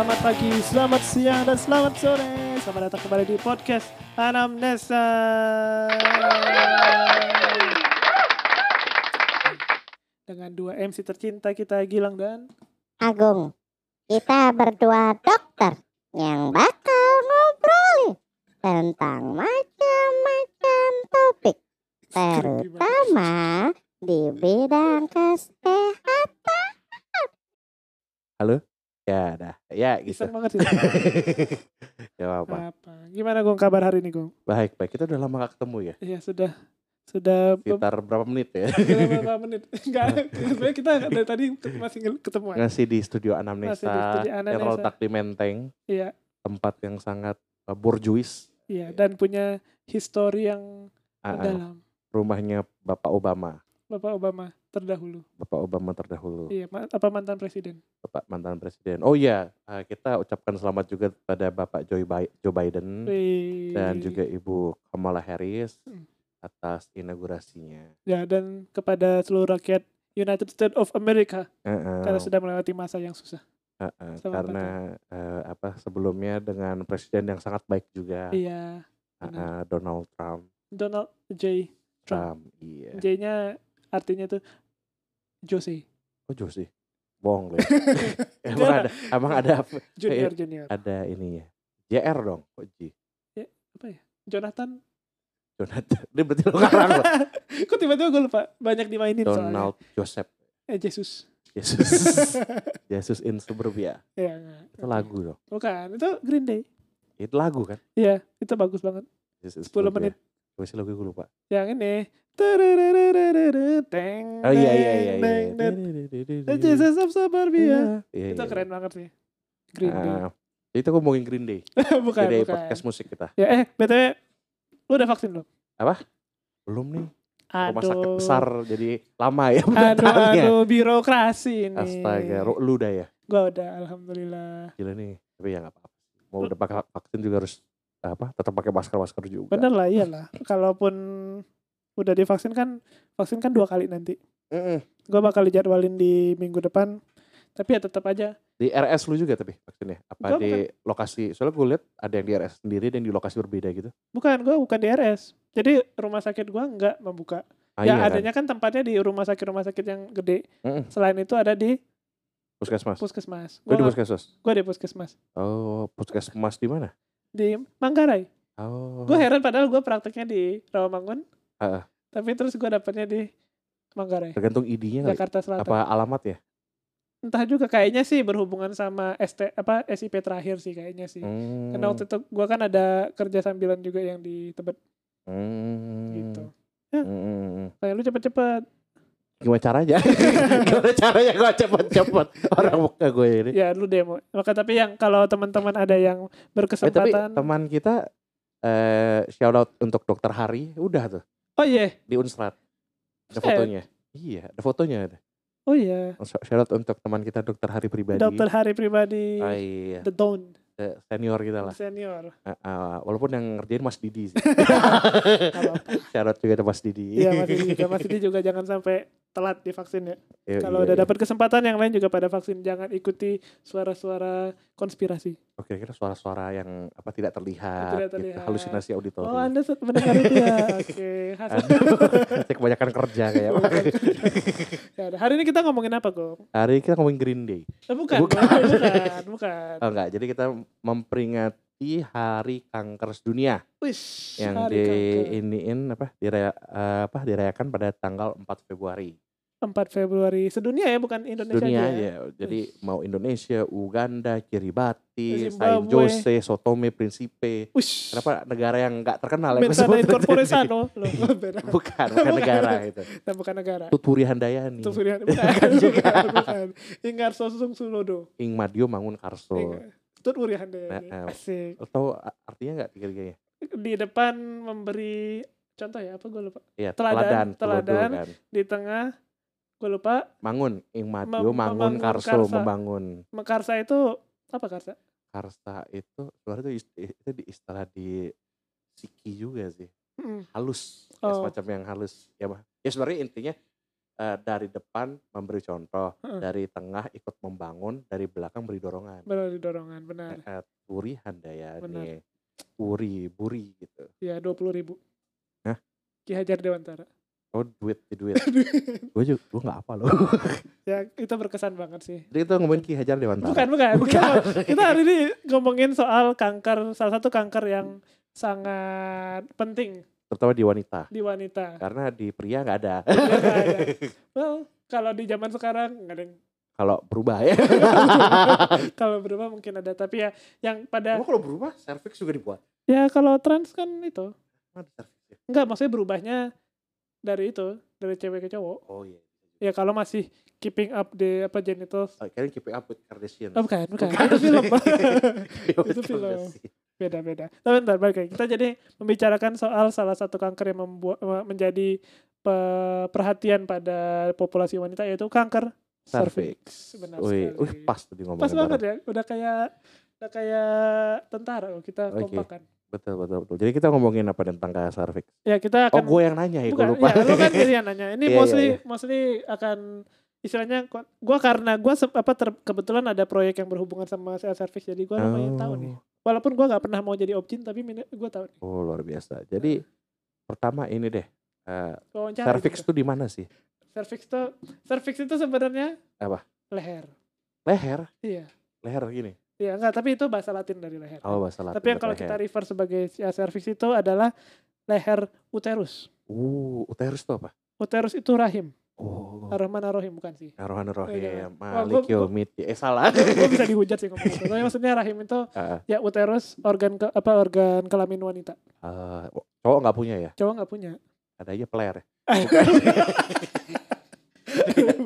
Selamat pagi, selamat siang, dan selamat sore. Selamat datang kembali di podcast Anamnesa. Dengan dua MC tercinta kita, Gilang dan Agung. Kita berdua dokter yang bakal ngobrolin tentang macam-macam topik, terutama di bidang kesehatan. Ya, dah. Ya, gitu. Iseng banget sih. ya apa? Apa? Gimana Gong kabar hari ini Gong? Baik, baik. Kita udah lama gak ketemu ya. Iya sudah sudah Sekitar berapa menit ya? beberapa menit. Enggak, sebenarnya kita dari tadi masih ketemu. Ngasih di studio Masih di Anamnesa studio yang Anamnesa. terletak di Menteng, Iya, tempat yang sangat uh, borjuis. iya dan punya histori yang Ah, ah. mendalam. rumahnya Bapak Obama. Bapak Obama terdahulu. Bapak Obama terdahulu, Iya, ma- apa mantan presiden? Bapak mantan presiden. Oh iya, uh, kita ucapkan selamat juga pada Bapak Joe, Bi- Joe Biden Wih. dan juga Ibu Kamala Harris Hmm. atas inaugurasinya. ya dan kepada seluruh rakyat United States of America Uh, uh, karena sudah melewati masa yang susah. uh, uh, Selamat karena uh, apa sebelumnya dengan presiden yang sangat baik juga. Iya, Uh, uh, Donald Trump. Donald J. Trump. Trump, iya. J-nya artinya tuh Jose. Oh Josie, bohong lu. ya. emang ada, emang ada? Junior junior. Ada ininya. JR dong, kok J. Apa ya? Jonathan. Jonathan. Dia berarti lo ngarang lo. Kok tiba-tiba gue lupa? Banyak dimainin soalnya. Donald Joseph. Eh Jesus. Yesus. Yesus in suburbia. ya, enggak. Itu lagu dong. Bukan, itu Green Day. Itu lagu kan? Iya, itu bagus banget. Jesus in 10 Suburbia. menit. Gue sih lagu gue lupa. Yang ini. Oh iya iya iya. iya. Jesus of Suburbia. Iya, Itu iya, keren iya. banget sih. Green Day. Ah, itu ngomongin Green Day. bukan, Jadi bukan. podcast musik kita. Ya eh, BTW lu udah vaksin belum? Belum nih. Aduh. Rumah sakit besar jadi lama ya Aduh, pendaftarannya. aduh, birokrasi ini. Astaga, lu udah ya? Gua udah, alhamdulillah. Gila nih. Tapi ya nggak apa-apa. Mau udah pakai vaksin juga harus apa? Tetap pakai masker-masker juga. Bener lah, iyalah. Kalaupun udah divaksin kan, vaksin kan dua kali nanti. Mm-mm. Gua bakal dijadwalin di minggu depan. Tapi ya tetap aja. Di RS lu juga tapi vaksinnya? Apa Gua di lokasi? Soalnya gue lihat ada yang di RS sendiri dan di lokasi berbeda gitu. Bukan, gua bukan di RS. Jadi rumah sakit gua nggak membuka. Ah, ya iya kan? adanya kan tempatnya di rumah sakit-rumah sakit yang gede. Mm-mm. Selain itu ada di Puskesmas. puskesmas. Gue di Gua, puskesmas. gua di puskesmas. Oh, puskesmas di mana? Di Manggarai. Oh. Gue heran padahal gue prakteknya di Rawamangun. Ah. Tapi terus gue dapetnya di Manggarai. Tergantung ID-nya. Jakarta Selatan. Apa alamat ya? Entah juga kayaknya sih berhubungan sama ST apa SIP terakhir sih kayaknya sih. Hmm. Karena waktu itu gue kan ada kerja sambilan juga yang di Tebet Hmm. gitu. Hmm. Kayak lu cepet-cepet. Gimana caranya? Gimana caranya gue cepet-cepet orang muka gue ini. Ya lu demo. Maka tapi yang kalau teman-teman ada yang Eh, tapi berkesempatan. teman kita eh shout out untuk dokter Hari udah tuh oh iya. di Unsrat. Ada fotonya. Iya, ada fotonya ada. Oh iya. Shout out untuk teman kita dokter Hari pribadi. Dokter Hari pribadi. Ah, iya, The eh, senior kita lah. Senior. Ah, ah, walaupun yang ngerjain Mas Didi sih. Shout out juga ada Mas Didi. Iya Mas Didi juga. Mas Didi juga jangan sampai telat divaksin ya. Iya, Kalau iya, udah iya. dapat kesempatan yang lain juga pada vaksin. Jangan ikuti suara-suara konspirasi. Oh, kira-kira suara-suara yang apa tidak terlihat, Tidak gitu. terlihat. halusinasi auditori. Oh Anda mendengar itu ya. Oke. Saya kebanyakan kerja kayak. Ya Hari ini kita ngomongin apa Gong? Hari ini kita ngomongin Green Day. Eh, bukan, Bukan. bukan, bukan. Oh enggak, jadi kita memperingati Hari Kanker Sedunia Wish, yang hari di iniin apa diraya, eh, apa dirayakan pada tanggal 4 Februari. 4 Februari sedunia ya, bukan Indonesia Dunia aja. ya? Jadi mau Indonesia, Uganda, Kiribati. Saint Jose, Sotome, Principe. Wish. Kenapa negara yang enggak terkenal ya? Bukan, bukan negara itu. Dan bukan negara. Tuturi Handayani. Itu pilihan. Bukan, bukan, bukan. Ingar Sosung Sulodo. Ing Madio Mangun Karso. Urihan deh. Nah, nah. Asik. Tahu artinya enggak tiga-tiganya? Di depan memberi contoh ya, apa gue lupa. Iya, Teladan, teladan, teladan. kan. Di tengah, gue lupa, Mangun, ing Madio, Mem- Mangun, Karso, karsa. membangun. Mekarsa itu, apa Karsa? Karsa itu sebenarnya itu, itu di istilah di Siki juga sih. Mm. Halus, ya, Oh. semacam yang halus. Ya, Mah. ya sebenarnya intinya eh, dari depan memberi contoh, dari tengah ikut membangun, dari belakang beri dorongan. Benar dorongan, benar. Eh, Buri Handayani, Benar. Uri, Buri gitu. Ya, 20 ribu. Hah? Ki Hajar Dewantara. Oh duit, di duit. gue juga, gue gak apa loh. ya, itu berkesan banget sih. Jadi kita ngomongin Ki Hajar Dewantara. Bukan, bukan. Kita, Bukan. kita hari ini ngomongin soal kanker, salah satu kanker yang sangat penting Terutama di wanita. di wanita. Karena di pria gak ada. Ya, nggak ada. Well, kalau di zaman sekarang nggak ada yang Kalau berubah ya. kalau berubah mungkin ada tapi ya yang pada Emang kalau berubah, cervix juga dibuat. ya kalau trans kan itu cervix ya? enggak maksudnya berubahnya dari itu dari cewek ke cowok Oh iya. ya kalau masih keeping up the apa genitals Oh, Kalian keep up with Kardashian. oh bukan bukan Bukan. itu film itu film. Beda beda tapi bentar balik lagi. kita jadi membicarakan soal salah satu kanker yang membuat menjadi pe- perhatian pada populasi wanita yaitu kanker cervix benar Wih, sekali wih pas tuh di ngomongin pas banget ya udah kayak udah kayak tentara loh kita Oke. kompakan Betul, betul, betul. Jadi kita ngomongin apa tentang kayak cervix? ya kita Oh, akan gue yang nanya ya, gue lupa. ya lu kan jadi yang nanya ini Iya, iya, mostly iya. mostly akan istilahnya gua- gua karena gua se- apa ter- kebetulan ada proyek yang berhubungan sama sel cervix jadi gua lumayan tahu nih walaupun gua nggak pernah mau jadi objin tapi gua tahu nih Oh, luar biasa. Jadi pertama ini deh, eh, Wawancara cervix gitu. tuh di mana sih? cervix itu cervix itu sebenarnya Apa? leher Leher, iya leher gini. Iya enggak tapi itu bahasa latin dari leher Oh, bahasa Latin. tapi yang kalau kita leher. refer sebagai ya, cervix itu adalah leher uterus Uh, uterus tuh apa? uterus itu rahim Oh, Ar-Rahman Ar-Rahim bukan sih Rohan Oh, iya. Rohim, Wah, Malik Yomiti. Eh salah. gue bisa dihujat sih ngomong itu. Tapi maksudnya rahim itu Ah, ya uterus organ ke, apa organ kelamin wanita. ah, cowok nggak punya ya? Cowok nggak punya. Ada aja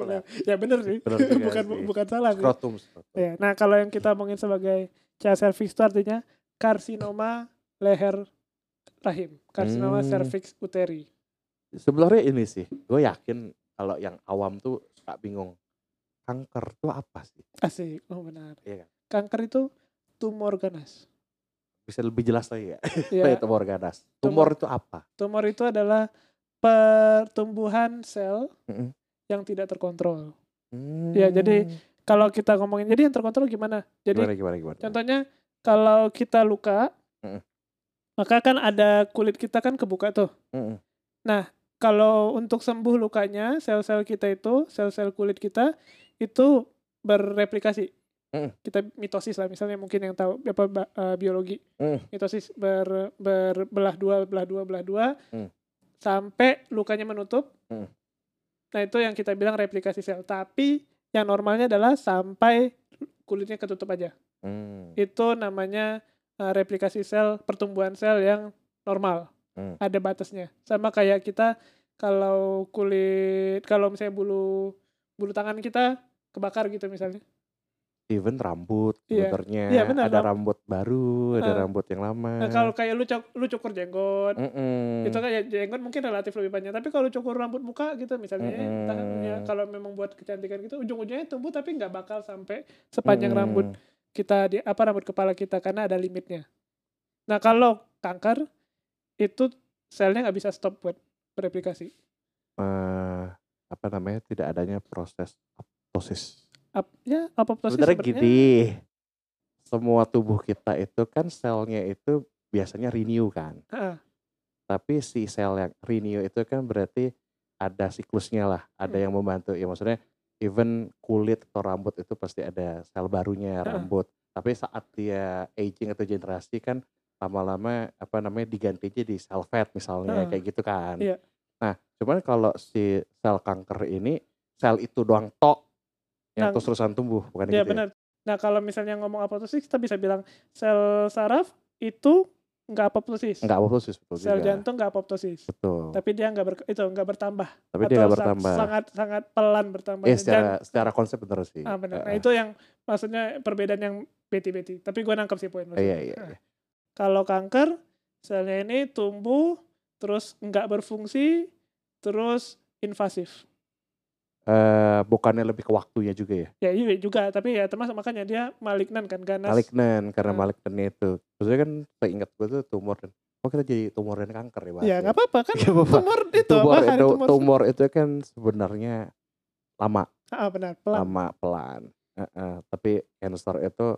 peler. ya bener sih. Bener juga bukan sih. bukan salah sih. Scrotum. Ya, nah kalau yang kita omongin sebagai ca cervix itu artinya karsinoma leher rahim. Karsinoma Hmm. cervix uteri. Sebenarnya ini sih, gue yakin kalau yang awam tuh suka bingung. Kanker tuh apa sih? Asik. Oh benar. Iya kan? Kanker itu tumor ganas. Bisa lebih jelas lagi ya? Ya, tumor ganas. Tumor itu apa? tumor itu adalah pertumbuhan sel Mm-mm. Yang tidak terkontrol. Ya, jadi Hmm. Kalau kita ngomongin jadi yang terkontrol gimana? Jadi gimana gimana gimana? Contohnya kalau kita luka, maka kan ada kulit kita kan kebuka tuh. Mm-mm. Kalau untuk sembuh lukanya, sel-sel kita itu, sel-sel kulit kita itu bereplikasi. Mm. Kita mitosis lah, misalnya mungkin yang tahu apa eh, biologi. Mm. Mitosis ber, berbelah dua, belah dua, belah dua, Mm. sampai lukanya menutup. Mm. Nah itu yang kita bilang replikasi sel. Tapi yang normalnya adalah sampai kulitnya ketutup aja Hmm. itu namanya uh, replikasi sel pertumbuhan sel yang normal Hmm. ada batasnya sama kayak kita kalau kulit kalau misalnya bulu bulu tangan kita kebakar gitu misalnya Even rambut Iya. sebenarnya Iya, benar, ada ram- rambut baru, ada rambut yang lama. nah kalau kayak lu cuk- lu cukur jenggot Mm-mm. itu kayak jenggot mungkin relatif lebih panjang tapi kalau cukur rambut muka gitu misalnya Mm-mm. tangan ya, kalau memang buat kecantikan gitu ujung-ujungnya tumbuh tapi nggak bakal sampai sepanjang Mm-mm. rambut kita di apa rambut kepala kita karena ada limitnya. Nah kalau kanker itu selnya nggak bisa stop buat bereplikasi. Eh, apa namanya tidak adanya proses apoptosis. Ap, ya apoptosis Sebenarnya gini, semua tubuh kita itu kan selnya itu biasanya renew kan. Heeh. Tapi si sel yang renew itu kan berarti ada siklusnya lah, ada Hmm. yang membantu. Ya maksudnya even kulit atau rambut itu pasti ada sel barunya rambut. Tapi saat dia aging atau generasi kan lama-lama apa namanya diganti aja di sel fat misalnya Heeh. kayak gitu kan. Iya. Nah, cuman kalau si sel kanker ini sel itu doang tok yang Nah, terus-terusan tumbuh, bukan ya gitu benar. Nah kalau misalnya ngomong apoptosis kita bisa bilang sel saraf itu nggak apoptosis. ya? Enggak apoptosis betul Sel juga. jantung nggak apoptosis. Betul. Tapi dia nggak ber, itu nggak bertambah. Tapi dia nggak bertambah. Sangat sangat pelan bertambah. Iya secara secara konsep bener sih. Ah benar. Nah Heeh. itu yang maksudnya perbedaan yang beti-beti. Tapi gue nangkep sih poin. Eh, Iya iya. Nah, iya. Kalau kanker selnya ini tumbuh terus nggak berfungsi terus invasif. Eh bukannya lebih ke waktunya juga ya? Ya iya juga, tapi ya termasuk makanya dia malignan kan ganas. Malignan karena Nah. malignannya itu. Maksudnya kan seingat gue tuh tumor dan oh kita jadi tumor dan kanker ya Ya bahasanya. nggak apa-apa kan Nggak apa-apa. tumor itu tumor apa, itu tumor. tumor itu kan sebenarnya lama Ah, benar, pelan. lama pelan Heeh, tapi cancer itu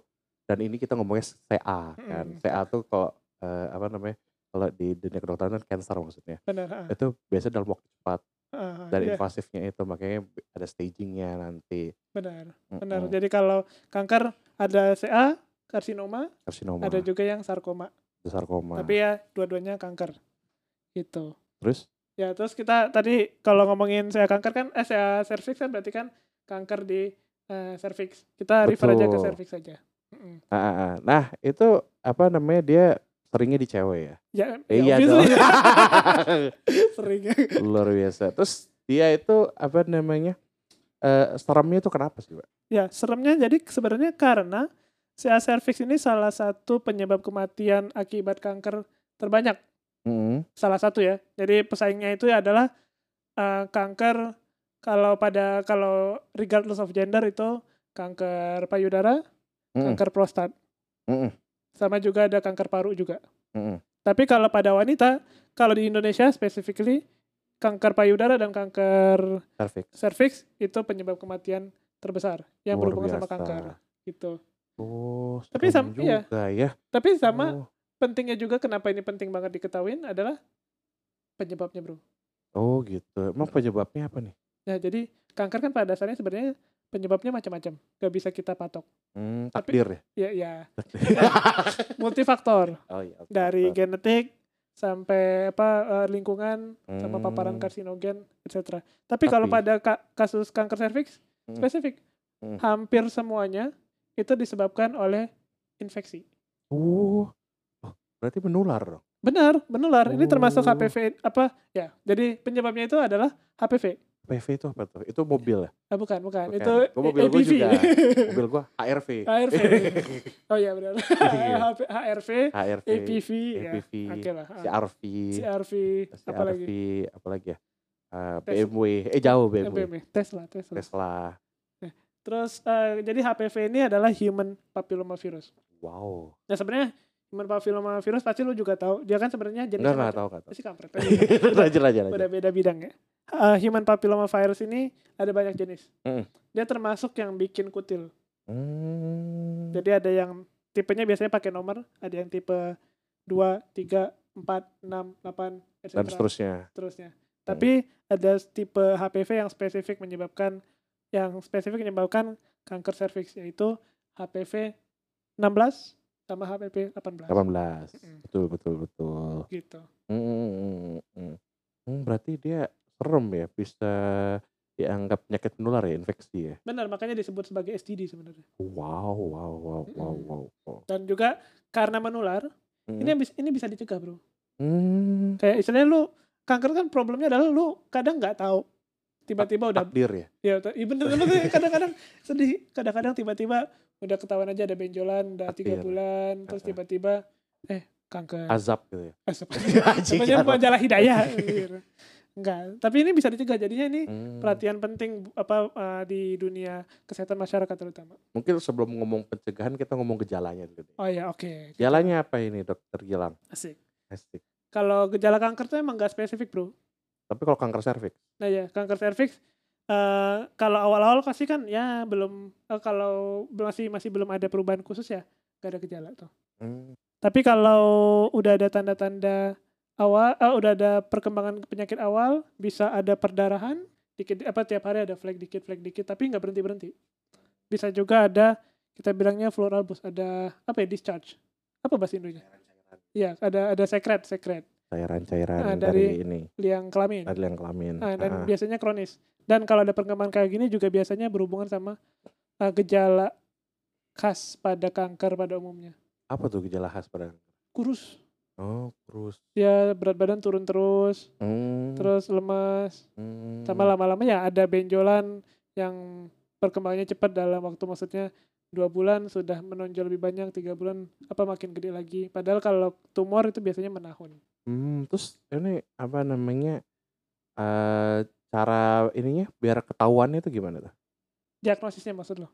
dan ini kita ngomongnya CA kan Mm-mm. CA tuh kalau eh, apa namanya kalau di dunia kedokteran kan cancer maksudnya Benar. ah. itu biasa dalam waktu cepat Ah, dan iya, invasifnya itu makanya ada stagingnya nanti benar. Benar. Jadi kalau kanker ada CA, karsinoma, karsinoma ada juga yang sarkoma. sarkoma Tapi ya dua-duanya kanker. Gitu. terus Ya, terus kita tadi kalau ngomongin CA kanker kan eh CA cervix kan berarti kan kanker di eh, cervix. Kita refer aja ke Betul. cervix saja. Ah, ah, ah. nah itu apa namanya dia seringnya di cewek ya Ya, iya ya dong obviously. Sering. luar biasa terus dia itu apa namanya eh seremnya itu kenapa sih pak Ya, seremnya jadi sebenarnya karena CA cervix ini salah satu penyebab kematian akibat kanker terbanyak. Mm-mm. Salah satu ya. Jadi pesaingnya itu adalah eh, kanker kalau pada kalau regardless of gender itu kanker payudara, Mm-mm. kanker prostat. Mm-mm. Sama juga ada kanker paru juga. Mm-mm. Tapi kalau pada wanita, kalau di Indonesia specifically kanker payudara dan kanker cervix cervix itu penyebab kematian terbesar yang Luar berhubungan sama biasa. kanker gitu. Oh, Tapi serem sam- iya. juga ya. Tapi sama Oh. pentingnya juga kenapa ini penting banget diketahuin adalah penyebabnya, Bro. Oh, gitu. Emang penyebabnya apa nih? Ya, jadi kanker kan pada dasarnya sebenarnya penyebabnya macam-macam. Gak bisa kita patok. Hmm, Tapi- takdir ya. Ya, ya multifaktor oh iya. oke, dari genetik sampai apa eh, lingkungan sama paparan Hmm, karsinogen, etc. Tapi kalau Tapi- pada ka- kasus kanker serviks Hmm. spesifik, Hmm. hampir semuanya itu disebabkan oleh infeksi. Oh. Oh, berarti menular dong. Benar, menular. Ini termasuk Oh. HPV apa? Ya, jadi penyebabnya itu adalah HPV. PV itu apa tuh? Itu mobil ya? Ah, bukan, bukan. Bukan. Itu Gua mobil ABV. juga. Mobil gua HRV. HRV. Oh iya benar. Iya. HP HRV, HRV, APV, ya. APV, lah. ah. CRV, CRV, CRV, apa lagi? apa lagi ya? Eh, Tes- BMW, eh jauh BMW, BMW, Tesla, Tesla. Tesla. Terus eh, jadi HPV ini adalah human papillomavirus. Wow. Nah sebenarnya human papillomavirus pasti lu juga tahu. Dia kan sebenarnya jenisnya enggak macam- tahu kata. Pasti kampret. Lanjut Udah lanjut. beda bidang ya. Eh, human papillomavirus ini ada banyak jenis. Mm. Dia termasuk yang bikin kutil. Hmm. Jadi ada yang tipenya biasanya pakai nomor, ada yang tipe 2, 3, 4, 6, 8, etc. dan seterusnya. seterusnya. Tapi ada tipe HPV yang spesifik menyebabkan yang spesifik menyebabkan kanker serviks yaitu HPV 16 sama HPV 18. 18. Mm. Betul betul betul. Gitu. Hmm, hmm, hmm, hmm. Hmm, berarti dia serem ya bisa dianggap penyakit menular ya infeksi ya. Benar, makanya disebut sebagai STD sebenarnya. Wow wow wow wow Mm-mm. wow. wow. Dan juga karena menular, Hmm. ini bis- ini bisa dicegah, Bro. Hmm. Kayak istilahnya lu kanker kan problemnya adalah lu kadang nggak tahu tiba-tiba udah takdir ya. ya bener bener kadang-kadang sedih kadang-kadang tiba-tiba udah ketahuan aja ada benjolan udah tiga bulan terus tiba-tiba eh kanker Azab gitu ya. Eh, seperti- Anjing, Namanya majalah hidayah gitu. enggak tapi ini bisa dicegah jadinya ini Hmm. perhatian penting apa eh, di dunia kesehatan masyarakat terutama Mungkin sebelum ngomong pencegahan kita ngomong gejalanya dulu. oh ya oke Gejalanya apa ini dokter Gilang? asik Asik. kalau gejala kanker tuh emang nggak spesifik bro Tapi kalau kanker serviks, nah ya kanker serviks eh kalau awal-awal pasti kan ya belum eh, kalau masih masih belum ada perubahan khusus ya gak ada gejala tuh hmm. Tapi kalau udah ada tanda-tanda awal, eh, udah ada perkembangan penyakit awal, bisa ada perdarahan, dikit apa tiap hari ada flek dikit, flek dikit, tapi nggak berhenti berhenti. Bisa juga ada kita bilangnya floral bus, ada apa ya discharge, apa bahasa Indonya? Iya, ada ada sekret, sekret cairan-cairan Ah, dari, dari- ini liang kelamin. dari yang kelamin. Nah, dan Ah. biasanya kronis. Dan kalau ada perkembangan kayak gini juga biasanya berhubungan sama eh, gejala khas pada kanker pada umumnya. Apa tuh gejala khas pada Kurus, Oh, terus. ya berat badan turun terus, Hmm. terus lemas, hmm. sama lama-lama ya ada benjolan yang perkembangannya cepat dalam waktu maksudnya dua bulan sudah menonjol lebih banyak tiga bulan apa makin gede lagi padahal kalau tumor itu biasanya menahun Hmm, terus ini apa namanya? eh cara ininya biar ketahuannya itu gimana tuh? Diagnosisnya maksud lo?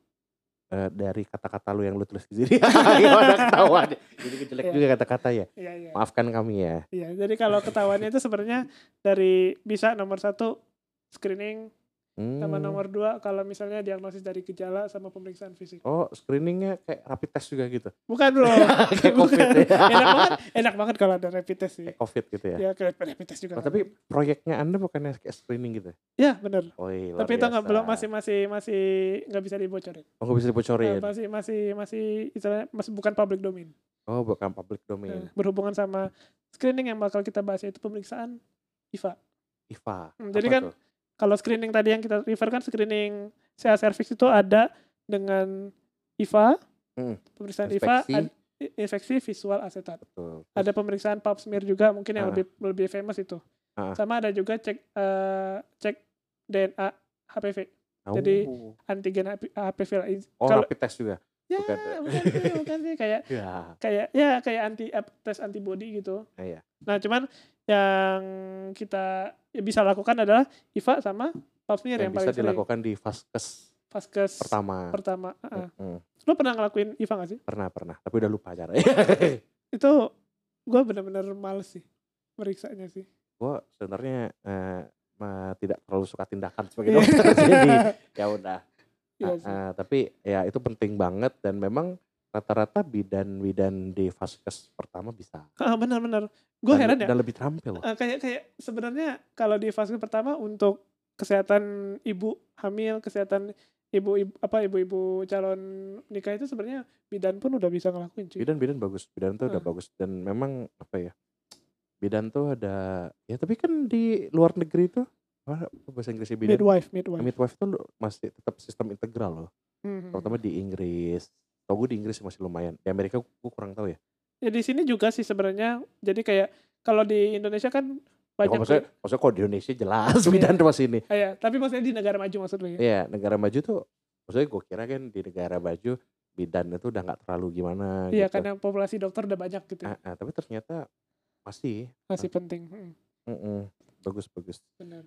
Eh, dari kata-kata lu yang lu tulis di sini. Gimana ketahuan? Jadi jelek Iya. juga kata-kata ya. Iya, iya. Maafkan kami ya. Iya, jadi kalau ketahuannya itu sebenarnya dari bisa nomor satu screening sama Hmm. nomor dua kalau misalnya diagnosis dari gejala sama pemeriksaan fisik. Oh, screeningnya kayak rapid test juga gitu. Bukan bro. kayak covid ya. enak banget, enak banget kalau ada rapid test sih. kayak covid gitu ya. Ya kayak rapid test juga. Oh, tapi proyeknya Anda bukannya kayak screening gitu? ya benar. Oh, iya, Tapi itu nggak belum masih masih masih nggak bisa dibocorin. Oh, nggak bisa dibocorin. Nah, masih masih masih istilahnya masih bukan public domain. Oh, bukan public Nah, domain. berhubungan sama screening yang bakal kita bahas yaitu pemeriksaan IVA. IVA. Hmm, jadi kan tuh? Kalau screening tadi yang kita refer kan screening CA cervix itu ada dengan IVA, Hmm, pemeriksaan inspeksi. IVA, ad- infeksi visual asetat. betul. Ada pemeriksaan pap smear juga mungkin yang Ah. lebih lebih famous itu. Ah. Sama ada juga cek eh, cek DNA HPV, jadi Oh. antigen HP- HPV. lah. Oh, Kalau rapid test juga. ya bukan. bukan sih, bukan sih kayak Ya. kayak ya kayak anti tes antibody gitu. Ah, iya. Nah, cuman yang kita bisa lakukan adalah IVA sama pap smear Yang yang, bisa paling sering. dilakukan di vaskes Vaskes pertama. pertama. Hmm, Lo pernah ngelakuin IVA gak sih? pernah pernah, tapi udah lupa caranya. Itu gue bener-bener males sih meriksanya sih. gue sebenarnya eh, ma- tidak terlalu suka tindakan sebagai dokter jadi ya udah Iya Ah, sih. ah, tapi ya itu penting banget dan memang rata-rata bidan-bidan di vaskes pertama bisa Ah, benar-benar. Gue heran ya. dan lebih terampil Eh, kayak kayak sebenarnya kalau di fase pertama untuk kesehatan ibu hamil, kesehatan ibu, ibu apa ibu-ibu calon nikah itu sebenarnya bidan pun udah bisa ngelakuin cuy. bidan-bidan bagus bidan tuh udah Ah. bagus dan memang apa ya bidan tuh ada ya tapi kan di luar negeri tuh apa bahasa Inggrisnya bidan Midwife, midwife. midwife tuh masih tetap sistem integral loh Mhm. terutama di Inggris tau gue di Inggris masih lumayan di Amerika gue kurang tahu ya Ya di sini juga sih sebenarnya. Jadi kayak kalau di Indonesia kan Ya, banyak kok maksudnya, maksudnya kalau di Indonesia jelas Iya. bidan tuh masih ini Ah, ya, tapi maksudnya di negara maju maksud lu ya. Iya, negara maju tuh maksudnya gue kira kan di negara maju bidan itu udah nggak terlalu gimana Iya, gitu. karena populasi dokter udah banyak gitu. ya. Ah, ah, tapi ternyata masih Masih penting. Mm, mm-mm, bagus bagus. benar.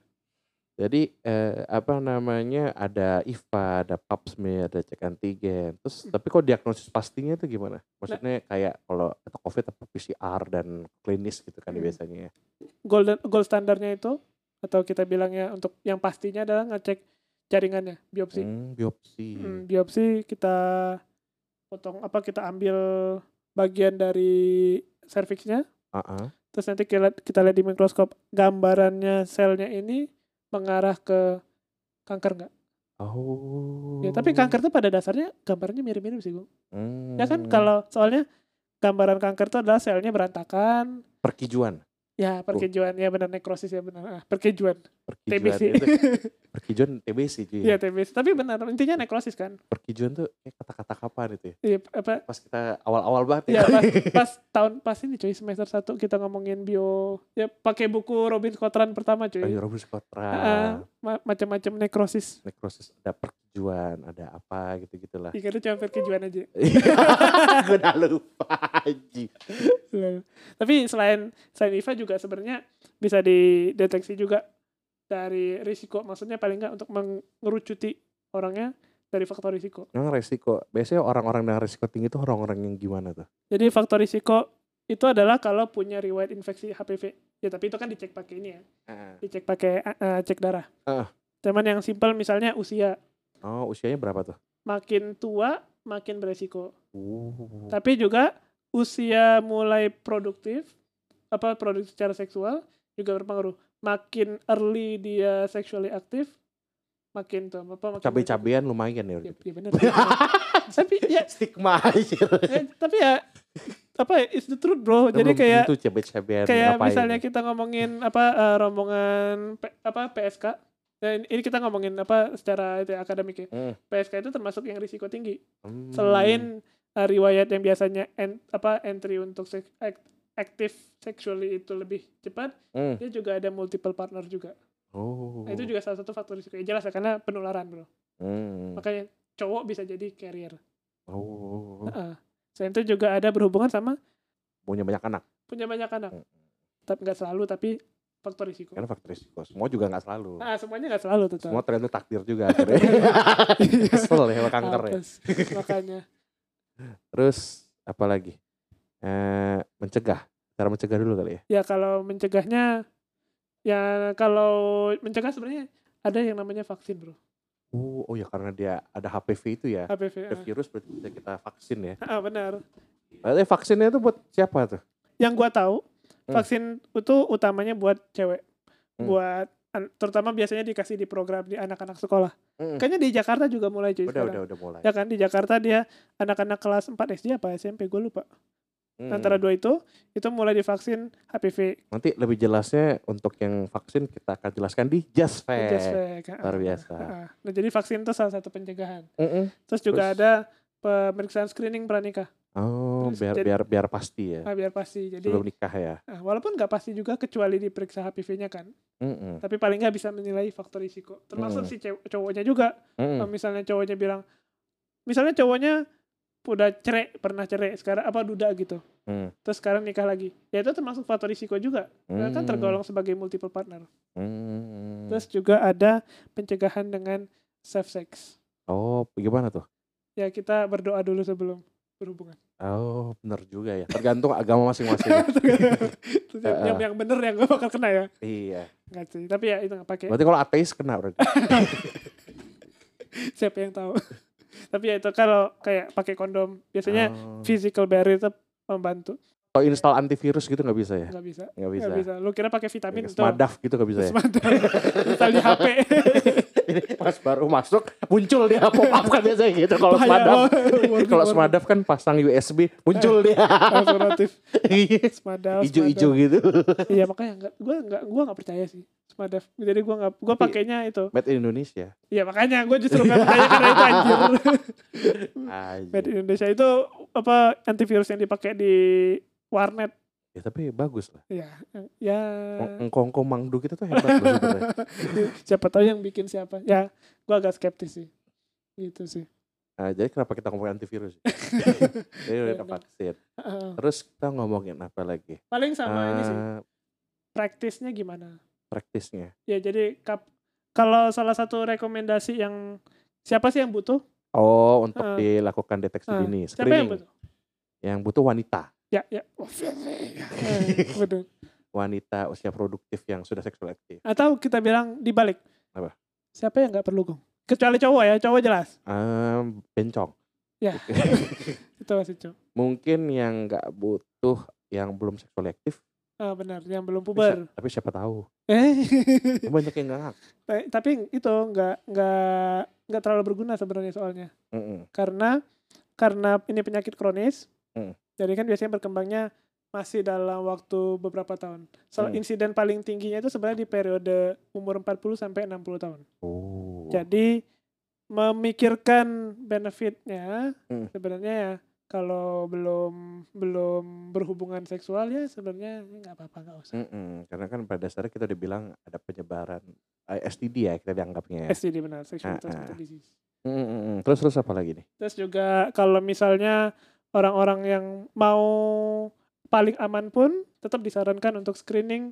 Jadi eh, apa namanya ada IVA, ada pap smear, ada cek antigen. Terus Hmm. tapi kok diagnosis pastinya itu gimana? Maksudnya kayak kalau itu COVID apa PCR dan klinis gitu kan Hmm. biasanya. Gold gold standarnya itu atau kita bilangnya untuk yang pastinya adalah ngecek jaringannya, biopsi. Hmm, biopsi. Hmm, biopsi kita potong apa kita ambil bagian dari serviksnya, Ah, ah. terus nanti kita, kita lihat di mikroskop gambarannya selnya ini mengarah ke kanker nggak? Oh. Ya, tapi kanker tuh pada dasarnya gambarnya mirip-mirip sih, Bung. Hmm. Ya kan kalau soalnya gambaran kanker itu adalah selnya berantakan, perkijuan. ya perkejuan, ya benar nekrosis ya benar, ah, perkejuan, Perkijuan TBC. itu perkijuan TBC cuy. Iya TBC. Tapi benar intinya nekrosis kan? Perkijuan tuh kayak kata-kata kapan itu ya? Iya apa? Pas kita awal-awal banget Ya ya. pas, pas tahun pas ini cuy semester 1 kita ngomongin bio ya pakai buku Robin Kotran pertama cuy. Ayo Robus Ah, Kotra, ma- macam-macam nekrosis. nekrosis, ada perkijuan, ada apa gitu-gitulah. Iya itu cuma perkejuan aja. Gue udah lupa. Loh. Tapi selain selain IVA juga sebenarnya bisa dideteksi juga dari risiko. Maksudnya paling nggak untuk mengerucuti orangnya dari faktor risiko. Memang resiko. Biasanya orang-orang dengan resiko tinggi itu orang-orang yang gimana tuh? Jadi faktor risiko itu adalah kalau punya riwayat infeksi HPV. Ya tapi itu kan dicek pakai ini ya. Dicek pakai eh, cek darah. Ah. Cuman yang simpel misalnya usia. Oh usianya berapa tuh? Makin tua makin beresiko. Uh. Tapi juga usia mulai produktif, apa produktif secara seksual juga berpengaruh. Makin early dia sexually aktif, makin tuh apa makin Cabai-cabean lumayan ya. Ya, ya sih, bener. tapi ya, Stigma aja. eh, tapi ya apa ya, it's the truth bro. Jadi kayak itu cabai-cabean kayak ngapain. misalnya kita ngomongin apa eh, rombongan P- apa PSK. Nah, ini- ini kita ngomongin apa secara itu ya, akademik ya. Hmm. PSK itu termasuk yang risiko tinggi. Hmm. selain uh, riwayat yang biasanya en, apa entry untuk sek, active sexually itu lebih cepat, Hmm. dia juga ada multiple partner juga. Oh. Nah, itu juga salah satu faktor risiko. Ya, jelas ya karena penularan, Bro. Hmm. Makanya cowok bisa jadi carrier. Oh. Heeh. Selain itu juga ada berhubungan sama Punya banyak anak. punya banyak anak. Hmm. Tapi nggak selalu, tapi faktor risiko. Karena faktor risiko. Semua juga nggak selalu. Nah, semuanya nggak selalu tetap. Semua tergantung takdir juga akhirnya. Kesel ya kanker ya. Makanya. Terus apa lagi? Eh, mencegah. Cara mencegah dulu kali ya. Ya kalau mencegahnya ya kalau mencegah sebenarnya ada yang namanya vaksin, Bro. Oh, oh ya karena dia ada HPV itu ya. HPV. Ada virus berarti bisa kita vaksin ya. Ah, benar. Berarti vaksinnya itu buat siapa tuh? Yang gua tahu Hmm. vaksin itu utamanya buat cewek. Hmm. Buat terutama biasanya dikasih di program di anak-anak sekolah. Mm. Kayaknya di Jakarta juga mulai cuy Udah, sekarang. udah, udah mulai. Ya kan di Jakarta dia anak-anak kelas 4 SD apa SMP gue lupa. Mm. Antara dua itu itu mulai divaksin HPV. Nanti lebih jelasnya untuk yang vaksin kita akan jelaskan di Just Fact. Just Fact, Luar biasa. ah, ah. Nah, jadi vaksin itu salah satu pencegahan. Mm-mm. Terus juga Terus? ada pemeriksaan screening pranikah. Oh, Terus biar jadi- biar biar pasti ya. Ah, biar pasti. Jadi Sebelum nikah ya. ah, walaupun nggak pasti juga kecuali diperiksa HPV-nya kan. Mm-mm. Tapi paling nggak bisa menilai faktor risiko. Termasuk Hmm. si cowoknya juga. Mm-mm. Kalau misalnya cowoknya bilang misalnya cowoknya udah cerai, pernah cerai, sekarang apa duda gitu. Mm. Terus sekarang nikah lagi. Ya itu termasuk faktor risiko juga. Karena kan Mm. tergolong sebagai multiple partner. Mm. Terus juga ada pencegahan dengan safe sex. Oh, gimana tuh? Ya kita berdoa dulu sebelum berhubungan. Oh, bener juga ya. Tergantung agama masing-masing. Yang, yang, yang bener yang gak bakal kena ya. iya. Enggak sih. Tapi ya itu nggak pakai. Berarti kalau ateis kena berarti. Siapa yang tahu. Tapi ya itu kalau kayak pakai kondom biasanya Oh. physical barrier itu membantu. Kalau install antivirus gitu nggak bisa ya? Nggak bisa. Nggak bisa. Bisa. Lu kira pakai vitamin itu. Smadaf gitu nggak bisa ya? Semadaf. Install di HP. Ini pas baru masuk muncul dia pop up kan biasanya gitu. Kalau Warning, kalau. Smadaf kan pasang USB muncul dia. Langsung notif. Semadaf. Ijo-ijo Semadaf. gitu. Iya makanya enggak gua enggak gua enggak percaya sih Semadaf. Jadi gua enggak gua Tapi- pakainya itu. Made in Indonesia. Iya makanya gua justru enggak percaya karena itu anjir. Made in Indonesia itu apa antivirus yang dipakai di warnet. Ya tapi bagus lah. Ya, ya. Engkong-engkong mangdu kita tuh hebat loh sebenarnya. siapa tahu yang bikin siapa. Ya, gua agak skeptis sih. Gitu sih. Nah, jadi kenapa kita ngomongin antivirus? Jadi udah Iya, vaksin. Heeh. Terus kita ngomongin apa lagi? Paling sama ini sih. Eh, Praktisnya gimana? praktisnya. Ya jadi kap, kalau salah satu rekomendasi yang siapa sih yang butuh? Oh, untuk Eh. dilakukan deteksi Eh, dini, Siapa yang screening. butuh? Yang butuh wanita. Ya, ya. Oh, Eh, betul. Wanita usia produktif yang sudah seksual aktif. Atau kita bilang dibalik. Apa? Siapa yang nggak perlu gong? Kecuali cowok ya, cowok jelas. Em, bencong. Ya. Itu masih cowok. Mungkin yang nggak butuh yang belum seksual aktif. Ah, benar, yang belum puber. tapi siapa tahu. Eh, Banyak yang nggak tapi itu nggak nggak nggak terlalu berguna sebenarnya soalnya. Mm-mm. Karena karena ini penyakit kronis. Hmm. Jadi kan biasanya berkembangnya masih dalam waktu beberapa tahun. So, Hmm. insiden paling tingginya itu sebenarnya di periode umur 40 sampai 60 tahun. Oh. Jadi memikirkan benefitnya Hmm. sebenarnya ya kalau belum belum berhubungan seksual ya sebenarnya nggak apa-apa nggak usah. Mm-mm. Karena kan pada dasarnya kita udah bilang ada penyebaran eh, STD ya kita dianggapnya ya. STD benar, sexual Ah, transmitted ah. disease. Mm-mm. Terus terus apa lagi nih? Terus juga kalau misalnya orang-orang yang mau paling aman pun tetap disarankan untuk screening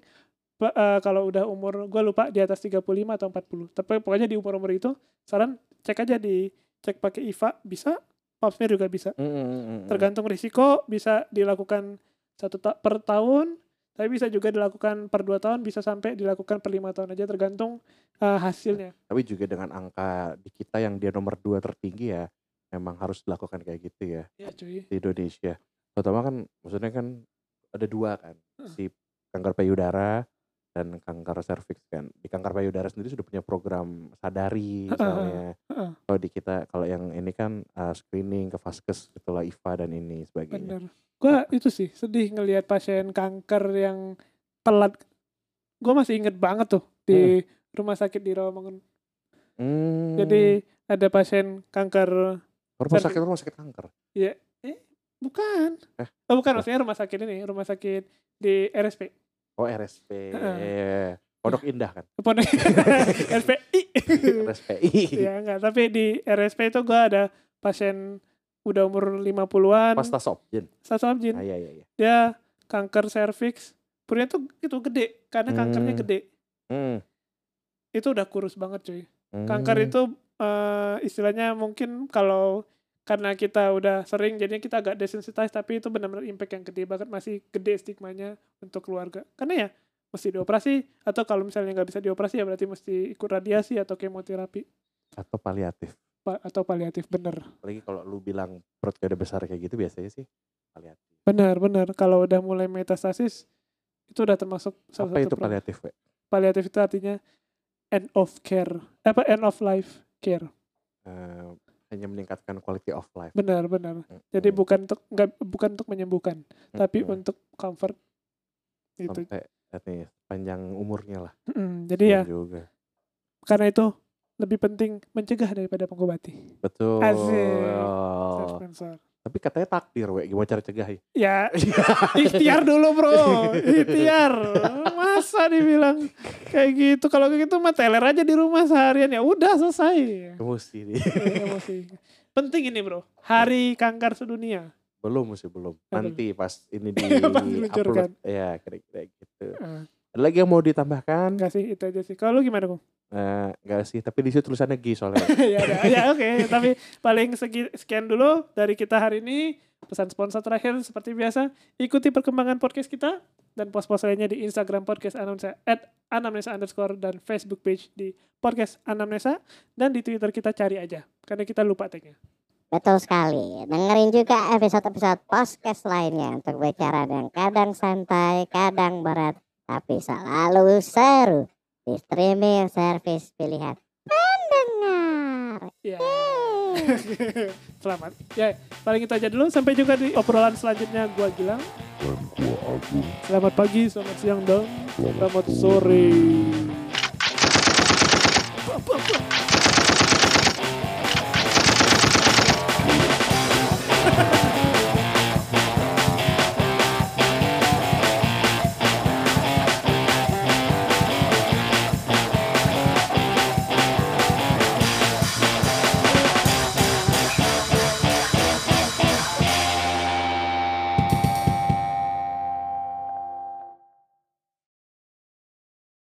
eh, kalau udah umur gue lupa di atas 35 atau 40. Tapi pokoknya di umur-umur itu saran cek aja di cek pakai IVA bisa, pap smear juga bisa. Mm-mm. Tergantung risiko bisa dilakukan satu ta- per tahun, tapi bisa juga dilakukan per dua tahun, bisa sampai dilakukan per lima tahun aja tergantung eh, hasilnya. Tapi juga dengan angka di kita yang dia nomor dua tertinggi ya, memang harus dilakukan kayak gitu ya Ya cuy. di Indonesia. Terutama kan, maksudnya kan ada dua kan, Heeh. si kanker payudara dan kanker serviks kan. Di kanker payudara sendiri sudah punya program sadari misalnya. heeh. Kalau di kita, kalau yang ini kan uh, screening ke vaskes itulah IVA dan ini sebagainya. Bener. Gua itu sih sedih ngelihat pasien kanker yang telat. Gua masih inget banget tuh di rumah sakit di Rawamangun. Hmm, Jadi ada pasien kanker rumah sakit rumah sakit kanker. ya eh bukan. Eh? Oh bukan maksudnya rumah sakit ini, rumah sakit di RSP. Oh RSP, Heeh. Pondok Indah kan, nih? RSPI. RSPI. ya enggak, tapi di RSP itu gua ada pasien udah umur 50-an, Pasta Sopjen. Sasabjin. Ah, iya iya iya. Dia kanker serviks purnya tuh itu gede karena kankernya Hmm. gede. Hmm. Itu udah kurus banget cuy. Kanker Hmm. itu eh, istilahnya mungkin kalau karena kita udah sering jadinya kita agak desensitize tapi itu benar-benar impact yang gede banget masih gede stigmanya untuk keluarga. Karena ya mesti dioperasi atau kalau misalnya nggak bisa dioperasi ya berarti mesti ikut radiasi atau kemoterapi atau paliatif. pa- atau paliatif bener. Apalagi kalau lu bilang perut udah besar kayak gitu biasanya sih paliatif. Benar, benar. Kalau udah mulai metastasis itu udah termasuk salah Apa satu itu paliatif, We? paliatif itu artinya end of care. Apa end of life care. Eh, hanya meningkatkan quality of life. Benar, benar. Jadi Mm-mm. bukan untuk nggak bukan untuk menyembuhkan, tapi Mm-mm. untuk comfort. Itu. sampai nih panjang umurnya lah. Mm, jadi ya juga. karena itu lebih penting mencegah daripada mengobati. Betul. Asik. Oh. Tapi katanya takdir, we. Gimana cara cegah ya? Ya, ikhtiar dulu bro, ikhtiar. Masa dibilang kayak gitu? Kalau kayak gitu mah teler aja di rumah seharian ya udah selesai. Emosi nih. Iya, emosi. Penting ini bro, Hari Kanker Sedunia. belum sih belum. Nanti pas ini di upload. Ya kira-kira gitu. Eh, Ada lagi yang mau ditambahkan? enggak sih, itu aja sih. Kalau lu gimana kok? Eh, enggak sih, tapi di situ tulisannya G soalnya. ya ya oke. Tapi paling segi, sekian dulu dari kita hari ini. Pesan sponsor terakhir seperti biasa, ikuti perkembangan podcast kita dan post-post lainnya di Instagram podcast Anamnesa at Anamnesa underscore dan Facebook page di podcast Anamnesa dan di Twitter kita cari aja karena kita lupa tagnya. Betul sekali. Dengerin juga episode-episode podcast lainnya untuk bicara yang kadang santai, kadang berat, tapi selalu seru di streaming service pilihan pendengar. Ya. Selamat. Ya, paling itu aja dulu. Sampai jumpa di obrolan selanjutnya. Gua Gilang. Selamat pagi, selamat siang, dan selamat sore.